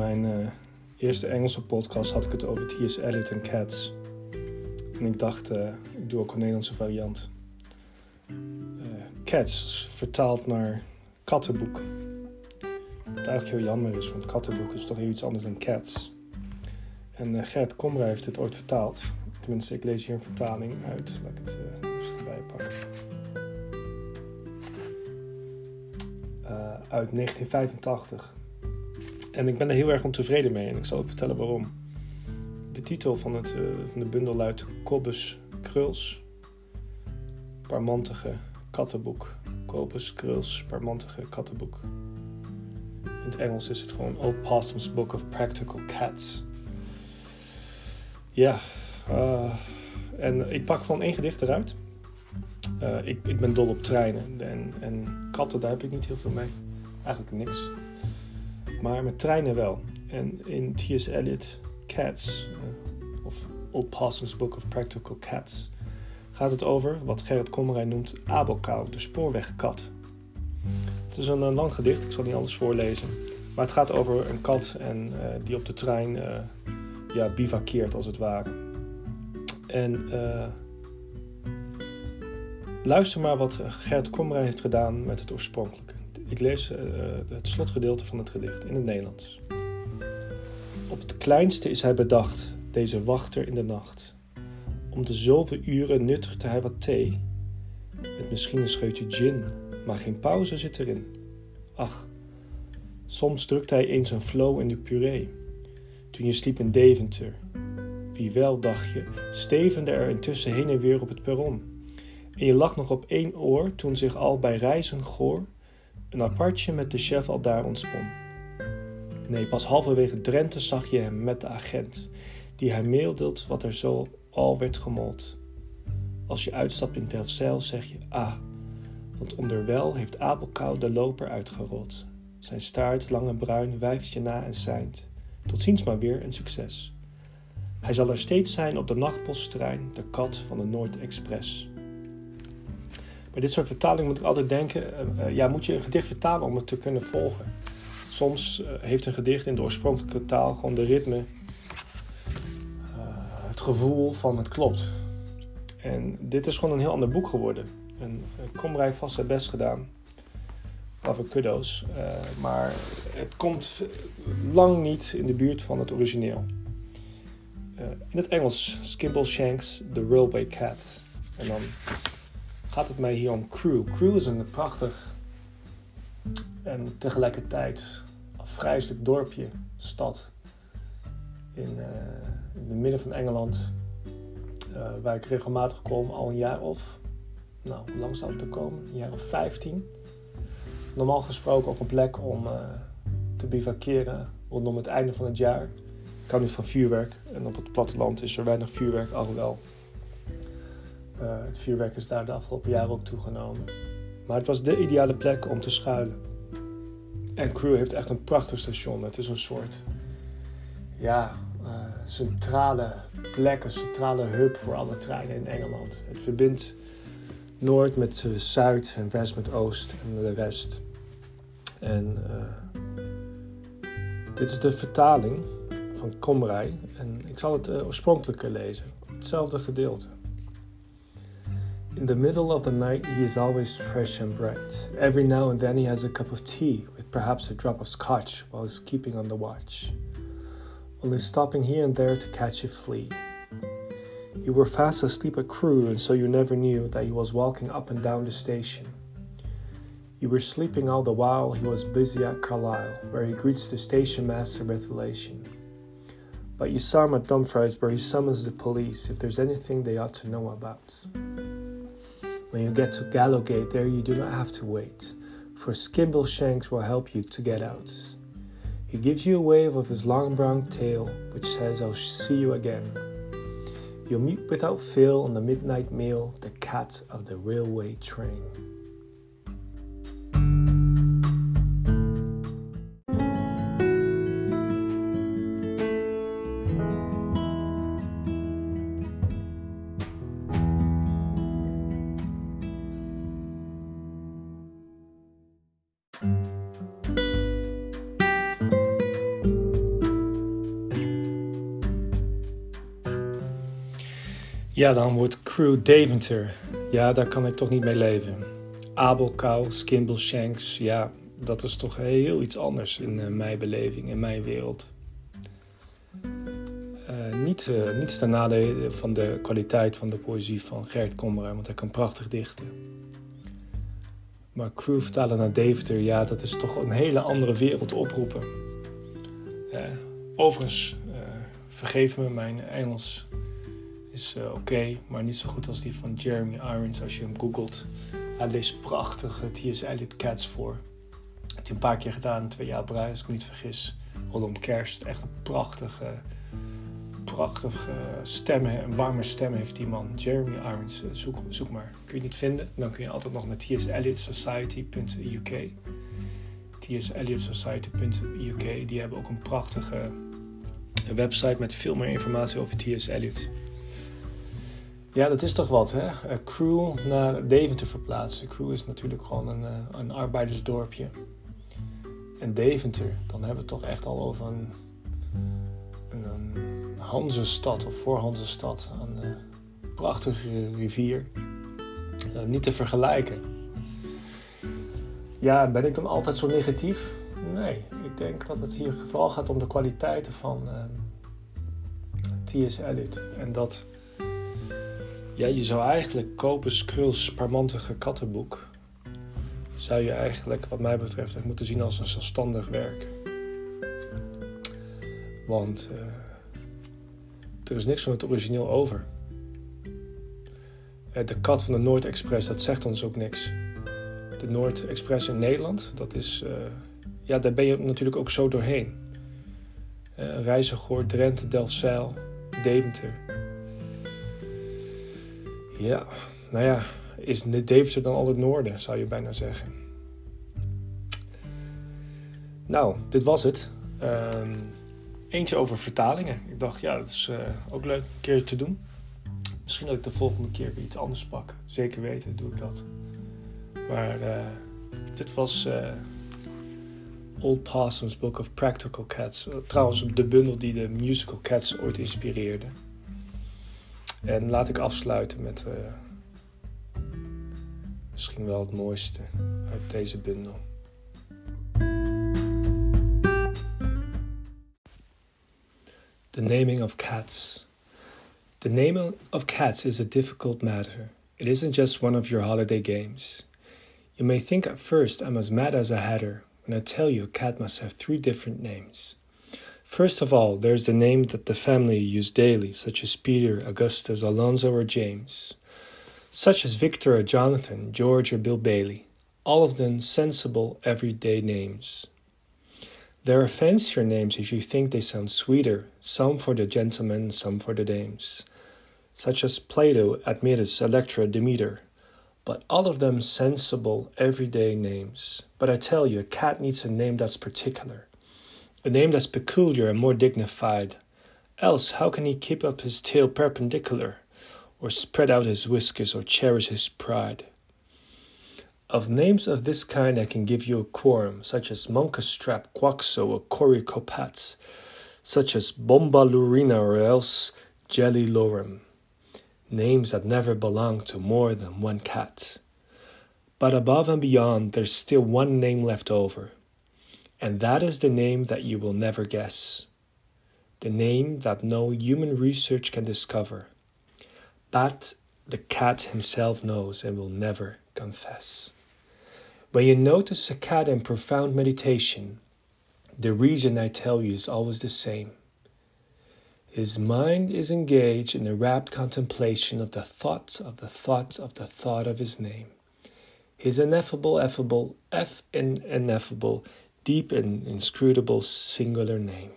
mijn uh, eerste Engelse podcast had ik het over T.S. Eliot en Cats. En ik dacht, uh, ik doe ook een Nederlandse variant. Uh, Cats, vertaald naar kattenboek. Wat eigenlijk heel jammer is, want kattenboek is toch heel iets anders dan Cats. En Gert Komrij heeft het ooit vertaald. Tenminste, ik lees hier een vertaling uit. Laat ik het erbij pakken. uit 1985. En ik ben er heel erg ontevreden mee en ik zal ook vertellen waarom. De titel van, het, uh, van de bundel luidt Kobus Kruls, Parmantige Kattenboek. Kobus Kruls, Parmantige Kattenboek. In het Engels is het gewoon Old Possum's Book of Practical Cats. Ja, uh, en ik pak gewoon één gedicht eruit. Uh, ik, ik ben dol op treinen en, en katten, daar heb ik niet heel veel mee. Eigenlijk niks. Maar met treinen wel. En in T.S. Eliot Cats, uh, of Old Possum's Book of Practical Cats, gaat het over wat Gerrit Kommerij noemt Abelkou, de spoorwegkat. Het is een, lang gedicht, ik zal niet alles voorlezen. Maar het gaat over een kat en, uh, die op de trein uh, ja, bivakkeert, als het ware. En luister maar wat Gerrit Kommerij heeft gedaan met het oorspronkelijke. Ik lees uh, het slotgedeelte van het gedicht in het Nederlands. Op het kleinste is hij bedacht, deze wachter in de nacht. Om de zoveel uren nuttigde hij wat thee. Met misschien een scheutje gin, maar geen pauze zit erin. Ach, soms drukte hij eens een flow in de puree. Toen je sliep in Deventer. Wie wel, dacht je, stevende er intussen heen en weer op het perron. En je lag nog op één oor toen zich al bij reizen goor een apartje met de chef al daar ontspon. Nee, pas halverwege Drenthe zag je hem met de agent, die hij meedeelt wat er zo al werd gemold. Als je uitstapt in Delfzijl zeg je ah, want onderwel heeft Abelkou de loper uitgerold. Zijn staart, lang en bruin, wijft je na en seint. Tot ziens maar weer een succes. Hij zal er steeds zijn op de nachtposttrein, de kat van de Noord-Express. Bij dit soort vertalingen moet ik altijd denken, uh, uh, ja, moet je een gedicht vertalen om het te kunnen volgen. Soms uh, heeft een gedicht in de oorspronkelijke taal gewoon de ritme, het gevoel van het klopt. En dit is gewoon een heel ander boek geworden. En Komrij vast zijn best gedaan over kuddo's, maar het komt lang niet in de buurt van het origineel. in het Engels, Skimble Shanks, The Railway Cat. En dan gaat het mij hier om Crew. Crew is een prachtig en tegelijkertijd afgrijzelijk dorpje, stad in, uh, in het midden van Engeland, uh, waar ik regelmatig kom, al een jaar of, nou, hoe lang zou het er komen? Een jaar of 15. Normaal gesproken ook een plek om uh, te bivakeren rondom het einde van het jaar. Ik hou niet van vuurwerk en op het platteland is er weinig vuurwerk, alhoewel het vuurwerk is daar de afgelopen jaren ook toegenomen. Maar het was de ideale plek om te schuilen. En Crew heeft echt een prachtig station. Het is een soort ja, uh, centrale plek, een centrale hub voor alle treinen in Engeland. Het verbindt Noord met Zuid en West met Oost en de rest. En dit is de vertaling van Komrij. En ik zal het oorspronkelijke lezen. Hetzelfde gedeelte. In the middle of the night, he is always fresh and bright. Every now and then, he has a cup of tea with perhaps a drop of scotch while he's keeping on the watch, only stopping here and there to catch a flea. You were fast asleep at Crewe, and so you never knew that he was walking up and down the station. You were sleeping all the while he was busy at Carlisle, where he greets the station master with elation. But you saw him at Dumfries, where he summons the police if there's anything they ought to know about. When you get to Gallowgate, there you do not have to wait, for Skimble Shanks will help you to get out. He gives you a wave of his long brown tail, which says, I'll see you again. You'll meet without fail on the midnight mail the cat of the railway train. Ja, dan wordt Crew Deventer. Ja, daar kan ik toch niet mee leven. Abel Skimble Shanks, ja, dat is toch heel iets anders in uh, mijn beleving, in mijn wereld. Uh, niet, uh, niets ten nadele van de kwaliteit van de poëzie van Gert Kommerij, want hij kan prachtig dichten. Maar crew vertalen naar Deventer, ja, dat is toch een hele andere wereld oproepen. overigens, vergeef me, mijn Engels is oké, maar niet zo goed als die van Jeremy Irons als je hem googelt. Hij leest prachtige T.S. Eliot Cats voor. Heb hij een paar keer gedaan, twee jaar op als ik me niet vergis. Rondom kerst. Echt een prachtige, prachtige stemmen, een warme stem heeft die man. Jeremy Irons, zoek, zoek maar. Kun je niet vinden, dan kun je altijd nog naar tseliotsociety.uk. tseliotsociety.uk, die hebben ook een prachtige website met veel meer informatie over T.S. Eliot. Ja, dat is toch wat, hè? Crew naar Deventer verplaatsen. Crew is natuurlijk gewoon een, eh, een arbeidersdorpje. En Deventer, dan hebben we het toch echt al over een, een, een of voorhanzestad. Een uh, prachtige rivier. Niet te vergelijken. Ja, ben ik dan altijd zo negatief? Nee, ik denk dat het hier vooral gaat om de kwaliteiten van uh, T.S. Eliot. En dat ja, je zou eigenlijk kopen Skruls parmantige kattenboek. Zou je eigenlijk, wat mij betreft, echt moeten zien als een zelfstandig werk. Want uh, er is niks van het origineel over. Uh, de kat van de Noord Express, dat zegt ons ook niks. De Noord Express in Nederland, dat is. Uh, ja, daar ben je natuurlijk ook zo doorheen. Uh, Reizigoord, Drenthe, Delfzijl, Deventer. Ja, nou ja, is Deventer dan al het noorden, zou je bijna zeggen. Nou, dit was het. Um, eentje over vertalingen. Ik dacht, ja, dat is uh, ook leuk een keer te doen. Misschien dat ik de volgende keer weer iets anders pak. Zeker weten doe ik dat. Maar uh, dit was uh, Old Possum's Book of Practical Cats. trouwens, de bundel die de musical Cats ooit inspireerde. En laat ik afsluiten met uh, misschien wel het mooiste uit deze bundel. The naming of cats. The naming of cats is a difficult matter. It isn't just one of your holiday games. You may think at first I'm as mad as a hatter when I tell you a cat must have three different names. First of all, there's the name that the family use daily, such as Peter, Augustus, Alonzo, or James, such as Victor or Jonathan, George or Bill Bailey, all of them sensible, everyday names. There are fancier names if you think they sound sweeter, some for the gentlemen, some for the dames, such as Plato, Admetus, Electra, Demeter, but all of them sensible, everyday names. But I tell you, a cat needs a name that's particular a name that's peculiar and more dignified. Else, how can he keep up his tail perpendicular, or spread out his whiskers, or cherish his pride? Of names of this kind, I can give you a quorum, such as Monkastrap, Quaxo, or Coricopats, such as Bombalurina, or else Jelly Lorem. Names that never belong to more than one cat. But above and beyond, there's still one name left over and that is the name that you will never guess. The name that no human research can discover. But the cat himself knows and will never confess. When you notice a cat in profound meditation, the reason I tell you is always the same. His mind is engaged in the rapt contemplation of the thoughts of the thoughts of the thought of his name. His ineffable, effable, F in ineffable deep and inscrutable singular name.